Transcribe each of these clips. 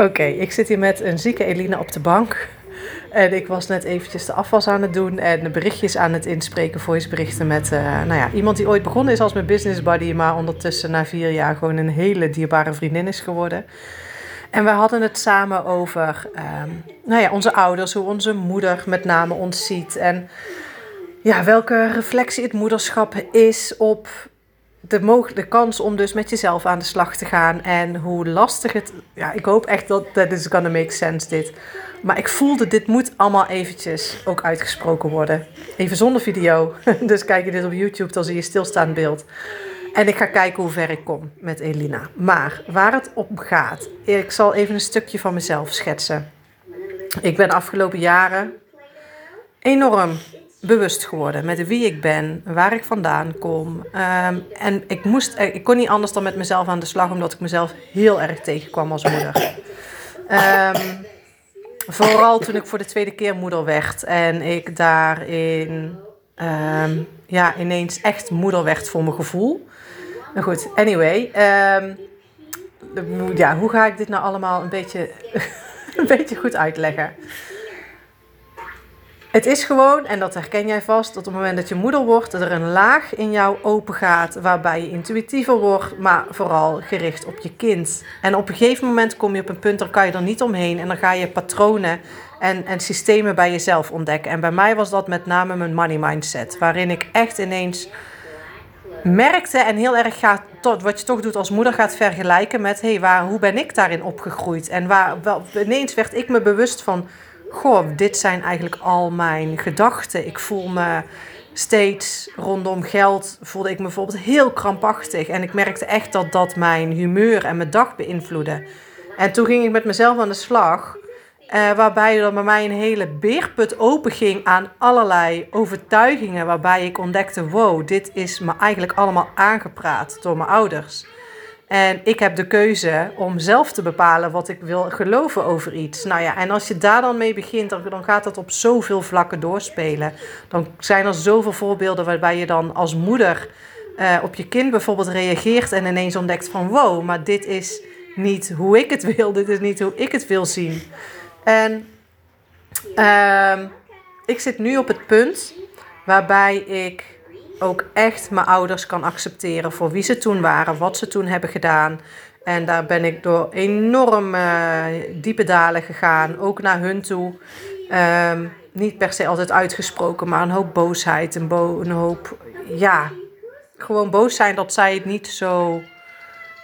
Oké, ik zit hier met een zieke Elina op de bank. En ik was net eventjes de afwas aan het doen en de berichtjes aan het inspreken, voiceberichten met uh, nou ja, iemand die ooit begonnen is als mijn business buddy, maar ondertussen na vier jaar gewoon een hele dierbare vriendin is geworden. En we hadden het samen over um, nou ja, onze ouders, hoe onze moeder met name ons ziet. En ja, welke reflectie het moederschap is op de, mogelijke kans om dus met jezelf aan de slag te gaan. En hoe lastig het... Ja, ik hoop echt dat dat is gonna make sense dit. Maar ik voelde, dit moet allemaal eventjes ook uitgesproken worden. Even zonder video. Dus kijk je dit op YouTube, dan zie je stilstaand beeld. En ik ga kijken hoe ver ik kom met Elina. Maar waar het om gaat, ik zal even een stukje van mezelf schetsen. Ik ben afgelopen jaren enorm bewust geworden met wie ik ben, waar ik vandaan kom. Um, en ik, moest, eh, ik kon niet anders dan met mezelf aan de slag, omdat ik mezelf heel erg tegenkwam als moeder. Um, vooral toen ik voor de tweede keer moeder werd en ik daarin um, ja, ineens echt moeder werd voor mijn gevoel. Maar goed, anyway. ja, hoe ga ik dit nou allemaal een beetje, een beetje goed uitleggen? Het is gewoon, en dat herken jij vast, dat op het moment dat je moeder wordt, dat er een laag in jou open gaat, waarbij je intuïtiever wordt, maar vooral gericht op je kind. En op een gegeven moment kom je op een punt, daar kan je er niet omheen en dan ga je patronen en, en systemen bij jezelf ontdekken. En bij mij was dat met name mijn money mindset, waarin ik echt ineens merkte en heel erg gaat, tot, wat je toch doet als moeder gaat vergelijken met, hé, hey, hoe ben ik daarin opgegroeid? En waar, wel, ineens werd ik me bewust van goh, dit zijn eigenlijk al mijn gedachten. Ik voel me steeds rondom geld, voelde ik me bijvoorbeeld heel krampachtig. En ik merkte echt dat dat mijn humeur en mijn dag beïnvloedde. En toen ging ik met mezelf aan de slag. Uh, waarbij er bij mij een hele beerput open ging aan allerlei overtuigingen. Waarbij ik ontdekte: wow, dit is me eigenlijk allemaal aangepraat door mijn ouders. En ik heb de keuze om zelf te bepalen wat ik wil geloven over iets. Nou ja, en als je daar dan mee begint, dan, gaat dat op zoveel vlakken doorspelen. Dan zijn er zoveel voorbeelden waarbij je dan als moeder uh, op je kind bijvoorbeeld reageert en ineens ontdekt van wow, maar dit is niet hoe ik het wil, dit is niet hoe ik het wil zien. En uh, ik zit nu op het punt waarbij ik ook echt mijn ouders kan accepteren voor wie ze toen waren, wat ze toen hebben gedaan. En daar ben ik door enorm uh, diepe dalen gegaan, ook naar hun toe. Um, niet per se altijd uitgesproken, maar een hoop boosheid, een, een hoop, ja, gewoon boos zijn dat zij het niet zo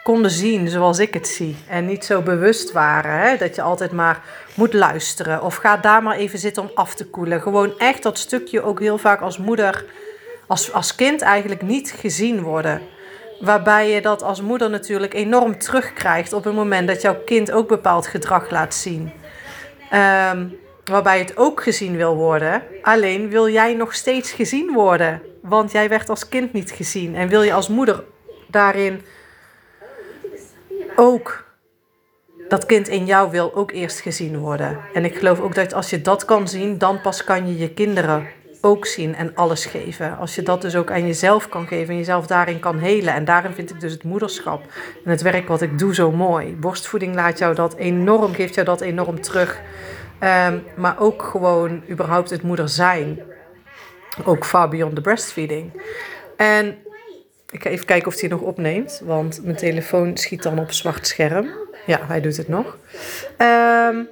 konden zien zoals ik het zie. En niet zo bewust waren. Hè? Dat je altijd maar moet luisteren. Of ga daar maar even zitten om af te koelen. Gewoon echt dat stukje ook heel vaak als moeder als, als kind eigenlijk niet gezien worden. Waarbij je dat als moeder natuurlijk enorm terugkrijgt op het moment dat jouw kind ook bepaald gedrag laat zien. Um, waarbij het ook gezien wil worden. Alleen wil jij nog steeds gezien worden. Want jij werd als kind niet gezien. En wil je als moeder daarin ook dat kind in jou wil ook eerst gezien worden. En ik geloof ook dat als je dat kan zien, dan pas kan je je kinderen ook zien en alles geven. Als je dat dus ook aan jezelf kan geven en jezelf daarin kan helen. En daarin vind ik dus het moederschap en het werk wat ik doe zo mooi. Borstvoeding laat jou dat enorm, geeft jou dat enorm terug. Um, maar ook gewoon überhaupt het moeder zijn. Ook far beyond the breastfeeding. En ik ga even kijken of hij nog opneemt, want mijn telefoon schiet dan op zwart scherm. Ja, hij doet het nog. Um,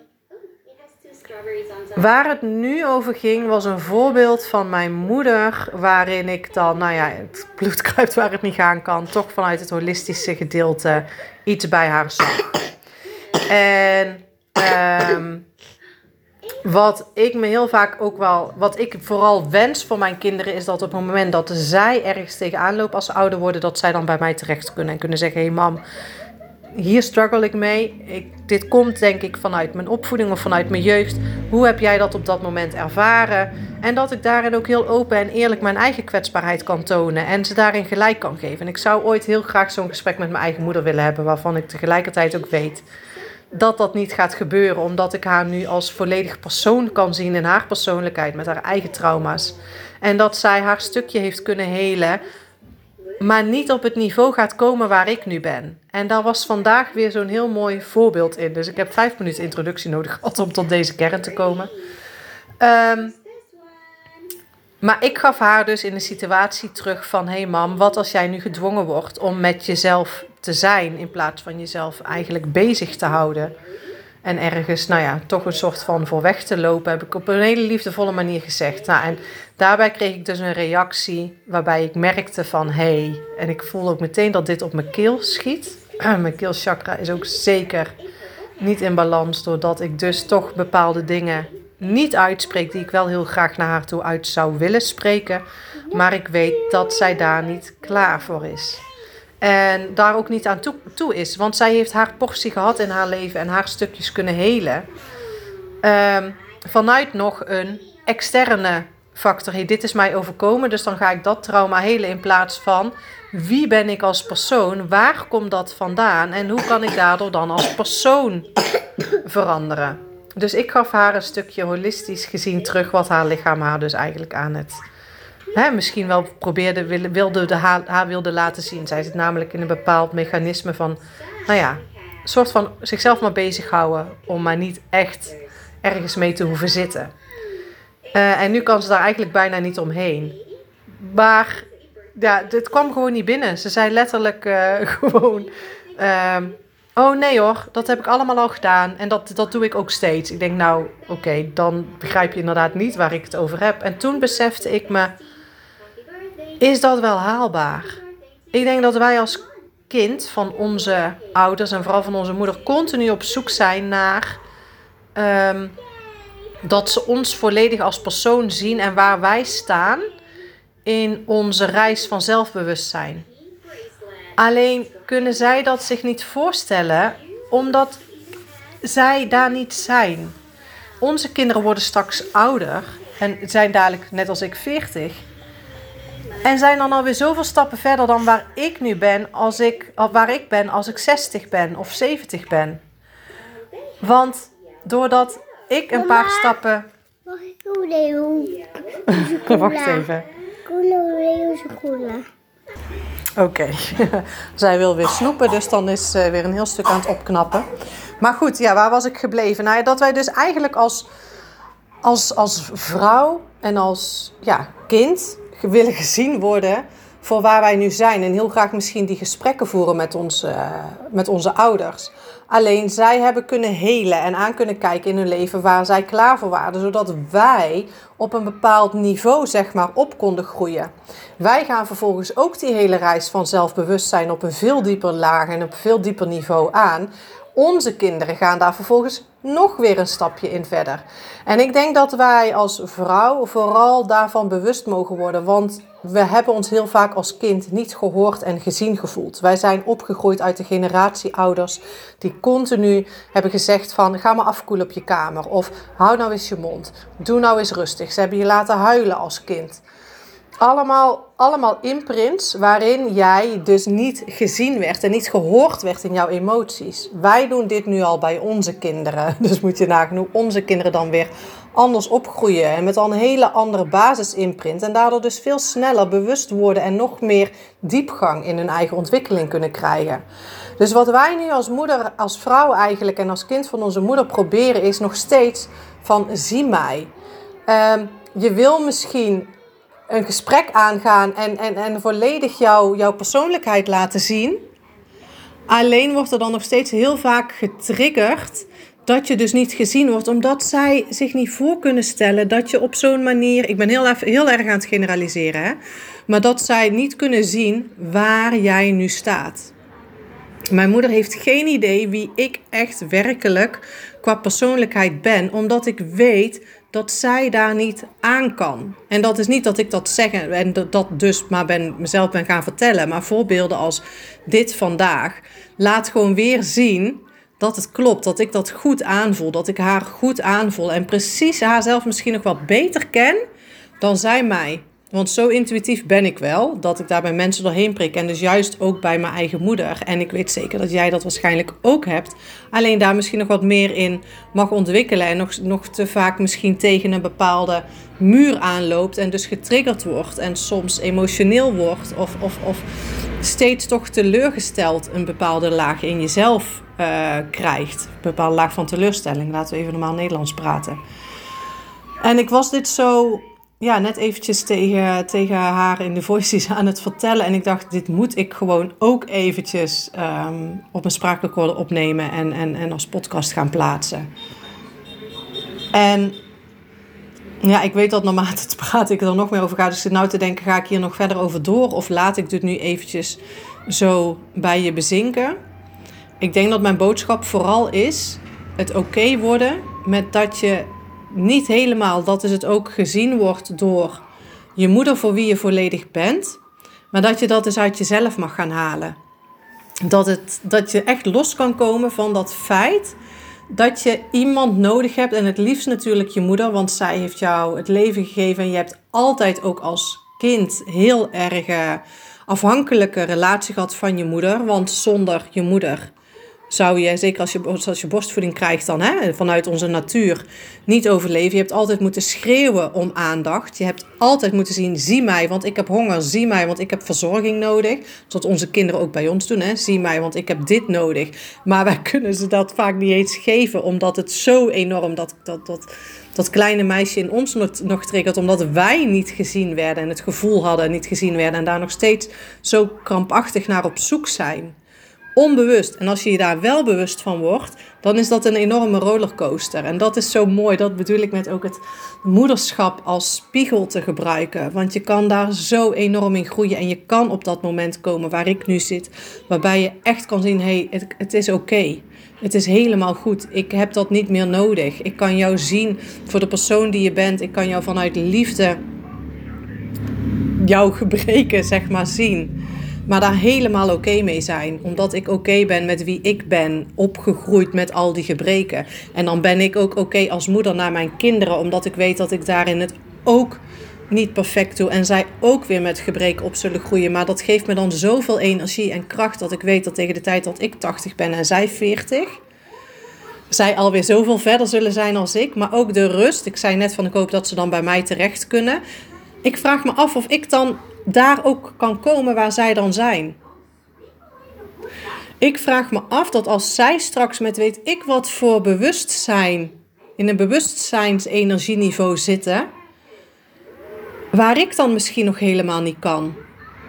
Waar het nu over ging, was een voorbeeld van mijn moeder, waarin ik dan, nou ja, het bloed kruipt waar het niet gaan kan, toch vanuit het holistische gedeelte iets bij haar zag. En um, wat ik me heel vaak ook wel, wat ik vooral wens voor mijn kinderen, is dat op het moment dat zij ergens tegenaan lopen als ze ouder worden, dat zij dan bij mij terecht kunnen en kunnen zeggen: hé hey mam, hier struggle ik mee. Ik, dit komt denk ik vanuit mijn opvoeding of vanuit mijn jeugd. Hoe heb jij dat op dat moment ervaren? En dat ik daarin ook heel open en eerlijk mijn eigen kwetsbaarheid kan tonen en ze daarin gelijk kan geven. En ik zou ooit heel graag zo'n gesprek met mijn eigen moeder willen hebben, waarvan ik tegelijkertijd ook weet dat dat niet gaat gebeuren, omdat ik haar nu als volledig persoon kan zien in haar persoonlijkheid met haar eigen trauma's. En dat zij haar stukje heeft kunnen helen maar niet op het niveau gaat komen waar ik nu ben. En daar was vandaag weer zo'n heel mooi voorbeeld in. Dus ik heb vijf minuten introductie nodig gehad om tot deze kern te komen. Ehm, maar ik gaf haar dus in de situatie terug van... hé hey mam, wat als jij nu gedwongen wordt om met jezelf te zijn... in plaats van jezelf eigenlijk bezig te houden... En ergens, nou ja, toch een soort van voor weg te lopen, heb ik op een hele liefdevolle manier gezegd. Nou, en daarbij kreeg ik dus een reactie waarbij ik merkte van hé, hey, en ik voelde ook meteen dat dit op mijn keel schiet. mijn keelchakra is ook zeker niet in balans, doordat ik dus toch bepaalde dingen niet uitspreek die ik wel heel graag naar haar toe uit zou willen spreken. Maar ik weet dat zij daar niet klaar voor is. En daar ook niet aan toe, toe, is. Want zij heeft haar portie gehad in haar leven en haar stukjes kunnen helen. Ehm, vanuit nog een externe factor. Hey, dit is mij overkomen, dus dan ga ik dat trauma helen in plaats van wie ben ik als persoon? Waar komt dat vandaan? En hoe kan ik daardoor dan als persoon veranderen? Dus ik gaf haar een stukje holistisch gezien terug wat haar lichaam haar dus eigenlijk aan het hè, misschien wel probeerde, wilde, de haar, haar wilde laten zien. Zij zit namelijk in een bepaald mechanisme van, nou ja, soort van zichzelf maar bezighouden om maar niet echt ergens mee te hoeven zitten. Uh, en nu kan ze daar eigenlijk bijna niet omheen. Maar ja, dit kwam gewoon niet binnen. Ze zei letterlijk uh, gewoon: uh, Oh nee hoor, dat heb ik allemaal al gedaan en dat, dat doe ik ook steeds. Ik denk, nou oké, dan begrijp je inderdaad niet waar ik het over heb. En toen besefte ik me is dat wel haalbaar? Ik denk dat wij als kind van onze ouders en vooral van onze moeder continu op zoek zijn naar um, dat ze ons volledig als persoon zien en waar wij staan in onze reis van zelfbewustzijn. Alleen kunnen zij dat zich niet voorstellen omdat zij daar niet zijn. Onze kinderen worden straks ouder en zijn dadelijk, net als ik, 40. En zijn dan alweer zoveel stappen verder dan waar ik nu ben als ik, waar ik ben als ik 60 ben of 70 ben. Want doordat ik een paar stappen. Wacht even. Oké, zij wil weer snoepen, dus dan is ze weer een heel stuk aan het opknappen. Maar goed, ja, waar was ik gebleven? Nou, dat wij dus eigenlijk als, als, als vrouw en als ja, kind willen gezien worden voor waar wij nu zijn. En heel graag misschien die gesprekken voeren met, ons, met onze ouders. Alleen zij hebben kunnen helen en aan kunnen kijken in hun leven waar zij klaar voor waren. Zodat wij op een bepaald niveau zeg maar op konden groeien. Wij gaan vervolgens ook die hele reis van zelfbewustzijn op een veel dieper laag en op veel dieper niveau aan. Onze kinderen gaan daar vervolgens nog weer een stapje in verder. En ik denk dat wij als vrouw vooral daarvan bewust mogen worden. Want we hebben ons heel vaak als kind niet gehoord en gezien gevoeld. Wij zijn opgegroeid uit de generatie ouders die continu hebben gezegd van ga maar afkoelen op je kamer. Of hou nou eens je mond. Doe nou eens rustig. Ze hebben je laten huilen als kind allemaal, allemaal imprints waarin jij dus niet gezien werd en niet gehoord werd in jouw emoties. Wij doen dit nu al bij onze kinderen. Dus moet je nagaan hoe onze kinderen dan weer anders opgroeien en met al een hele andere basisimprint. En daardoor dus veel sneller bewust worden en nog meer diepgang in hun eigen ontwikkeling kunnen krijgen. Dus wat wij nu als moeder, als vrouw eigenlijk en als kind van onze moeder proberen is nog steeds van zie mij. Um, je wil misschien een gesprek aangaan en, en, en volledig jou, jouw persoonlijkheid laten zien. Alleen wordt er dan nog steeds heel vaak getriggerd dat je dus niet gezien wordt, omdat zij zich niet voor kunnen stellen dat je op zo'n manier, ik ben heel, heel erg aan het generaliseren, hè, maar dat zij niet kunnen zien waar jij nu staat. Mijn moeder heeft geen idee wie ik echt werkelijk qua persoonlijkheid ben, omdat ik weet dat zij daar niet aan kan. En dat is niet dat ik dat zeg en dat dus maar ben, mezelf ben gaan vertellen. Maar voorbeelden als dit vandaag laat gewoon weer zien dat het klopt. Dat ik dat goed aanvoel. Dat ik haar goed aanvoel. En precies haarzelf misschien nog wat beter ken dan zij mij. Want zo intuïtief ben ik wel, dat ik daar bij mensen doorheen prik. En dus juist ook bij mijn eigen moeder. En ik weet zeker dat jij dat waarschijnlijk ook hebt. Alleen daar misschien nog wat meer in mag ontwikkelen. En nog, nog te vaak misschien tegen een bepaalde muur aanloopt. En dus getriggerd wordt. En soms emotioneel wordt. Of, of, of steeds toch teleurgesteld een bepaalde laag in jezelf uh, krijgt. Een bepaalde laag van teleurstelling. Laten we even normaal Nederlands praten. En ik was dit zo ja, net eventjes tegen, tegen haar in de voices aan het vertellen. En ik dacht, dit moet ik gewoon ook eventjes um, op een spraakrecorder opnemen en, en, en als podcast gaan plaatsen. En ja, ik weet dat normaal het praat ik er nog meer over ga. Dus ik zit nou te denken, ga ik hier nog verder over door? Of laat ik dit nu eventjes zo bij je bezinken? Ik denk dat mijn boodschap vooral is het oké worden met dat je niet helemaal, dat is het ook, gezien wordt door je moeder voor wie je volledig bent. Maar dat je dat dus uit jezelf mag gaan halen. Dat, het, dat je echt los kan komen van dat feit dat je iemand nodig hebt. En het liefst natuurlijk je moeder, want zij heeft jou het leven gegeven. En je hebt altijd ook als kind heel erg afhankelijke relatie gehad van je moeder. Want zonder je moeder zou je, zeker als je, als je borstvoeding krijgt dan, hè, vanuit onze natuur, niet overleven. Je hebt altijd moeten schreeuwen om aandacht. Je hebt altijd moeten zien, zie mij, want ik heb honger. Zie mij, want ik heb verzorging nodig. Zoals onze kinderen ook bij ons doen. Hè. Zie mij, want ik heb dit nodig. Maar wij kunnen ze dat vaak niet eens geven, omdat het zo enorm, dat, dat, dat, dat kleine meisje in ons nog, nog triggert. Omdat wij niet gezien werden en het gevoel hadden niet gezien werden. En daar nog steeds zo krampachtig naar op zoek zijn onbewust. En als je je daar wel bewust van wordt, dan is dat een enorme rollercoaster. En dat is zo mooi. Dat bedoel ik met ook het moederschap als spiegel te gebruiken. Want je kan daar zo enorm in groeien. En je kan op dat moment komen waar ik nu zit. Waarbij je echt kan zien: hé, hey, het, het is oké. Het is helemaal goed. Ik heb dat niet meer nodig. Ik kan jou zien voor de persoon die je bent. Ik kan jou vanuit liefde jouw gebreken, zeg maar, zien. Maar daar helemaal oké mee zijn. Omdat ik oké ben met wie ik ben. Opgegroeid met al die gebreken. En dan ben ik ook oké als moeder naar mijn kinderen. Omdat ik weet dat ik daarin het ook niet perfect doe. En zij ook weer met gebreken op zullen groeien. Maar dat geeft me dan zoveel energie en kracht. Dat ik weet dat tegen de tijd dat ik 80 ben en zij 40 zij alweer zoveel verder zullen zijn als ik. Maar ook de rust. Ik zei net van ik hoop dat ze dan bij mij terecht kunnen. Ik vraag me af of ik dan daar ook kan komen waar zij dan zijn. Ik vraag me af dat als zij straks met weet ik wat voor bewustzijn, in een bewustzijnsenergieniveau zitten, waar ik dan misschien nog helemaal niet kan.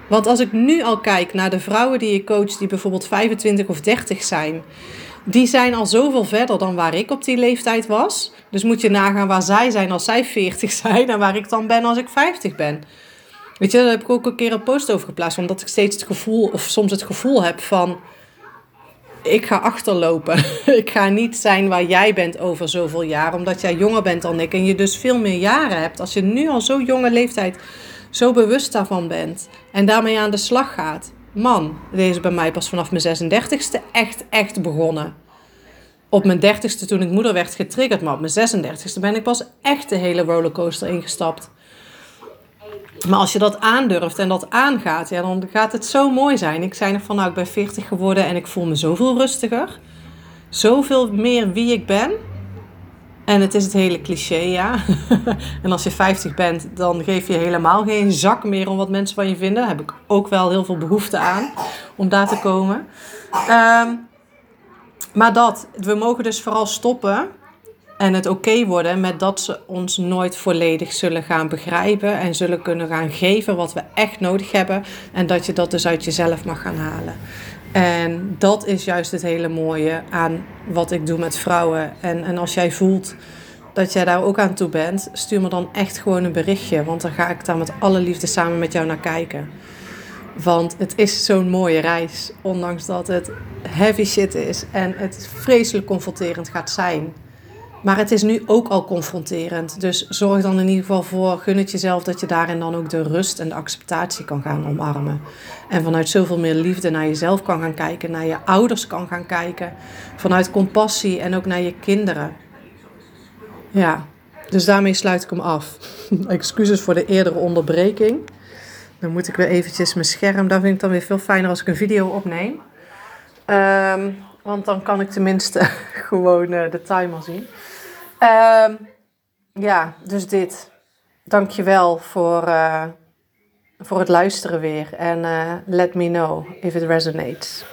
Want als ik nu al kijk naar de vrouwen die ik coach, die bijvoorbeeld 25 of 30 zijn, die zijn al zoveel verder dan waar ik op die leeftijd was. Dus moet je nagaan waar zij zijn als zij 40 zijn en waar ik dan ben als ik 50 ben. Weet je, daar heb ik ook een keer een post over geplaatst. Omdat ik steeds het gevoel, of soms het gevoel heb van... Ik ga achterlopen. ik ga niet zijn waar jij bent over zoveel jaar. Omdat jij jonger bent dan ik. En je dus veel meer jaren hebt. Als je nu al zo jonge leeftijd zo bewust daarvan bent. En daarmee aan de slag gaat. Man, deze bij mij pas vanaf mijn 36ste echt, echt begonnen. Op mijn 30ste toen ik moeder werd getriggerd. Maar op mijn 36ste ben ik pas echt de hele rollercoaster ingestapt. Maar als je dat aandurft en dat aangaat, ja, dan gaat het zo mooi zijn. Ik zei nog van, nou, ik ben 40 geworden en ik voel me zoveel rustiger. Zoveel meer wie ik ben. En het is het hele cliché, ja. en als je 50 bent, dan geef je helemaal geen zak meer om wat mensen van je vinden. Daar heb ik ook wel heel veel behoefte aan om daar te komen. Ehm, maar dat, we mogen dus vooral stoppen en het oké worden met dat ze ons nooit volledig zullen gaan begrijpen en zullen kunnen gaan geven wat we echt nodig hebben. En dat je dat dus uit jezelf mag gaan halen. En dat is juist het hele mooie aan wat ik doe met vrouwen. En, en als jij voelt dat jij daar ook aan toe bent, stuur me dan echt gewoon een berichtje. Want dan ga ik daar met alle liefde samen met jou naar kijken. Want het is zo'n mooie reis, ondanks dat het heavy shit is en het vreselijk confronterend gaat zijn. Maar het is nu ook al confronterend. Dus zorg dan in ieder geval voor, gun het jezelf dat je daarin dan ook de rust en de acceptatie kan gaan omarmen. En vanuit zoveel meer liefde naar jezelf kan gaan kijken, naar je ouders kan gaan kijken. Vanuit compassie en ook naar je kinderen. Ja, Dus daarmee sluit ik hem af. Excuses voor de eerdere onderbreking. Dan moet ik weer eventjes mijn scherm. Daar vind ik dan weer veel fijner als ik een video opneem. Ehm, want dan kan ik tenminste gewoon uh, de timer zien. Um, ja, dus dit. Dankjewel voor, uh, voor het luisteren weer. En uh, let me know if it resonates.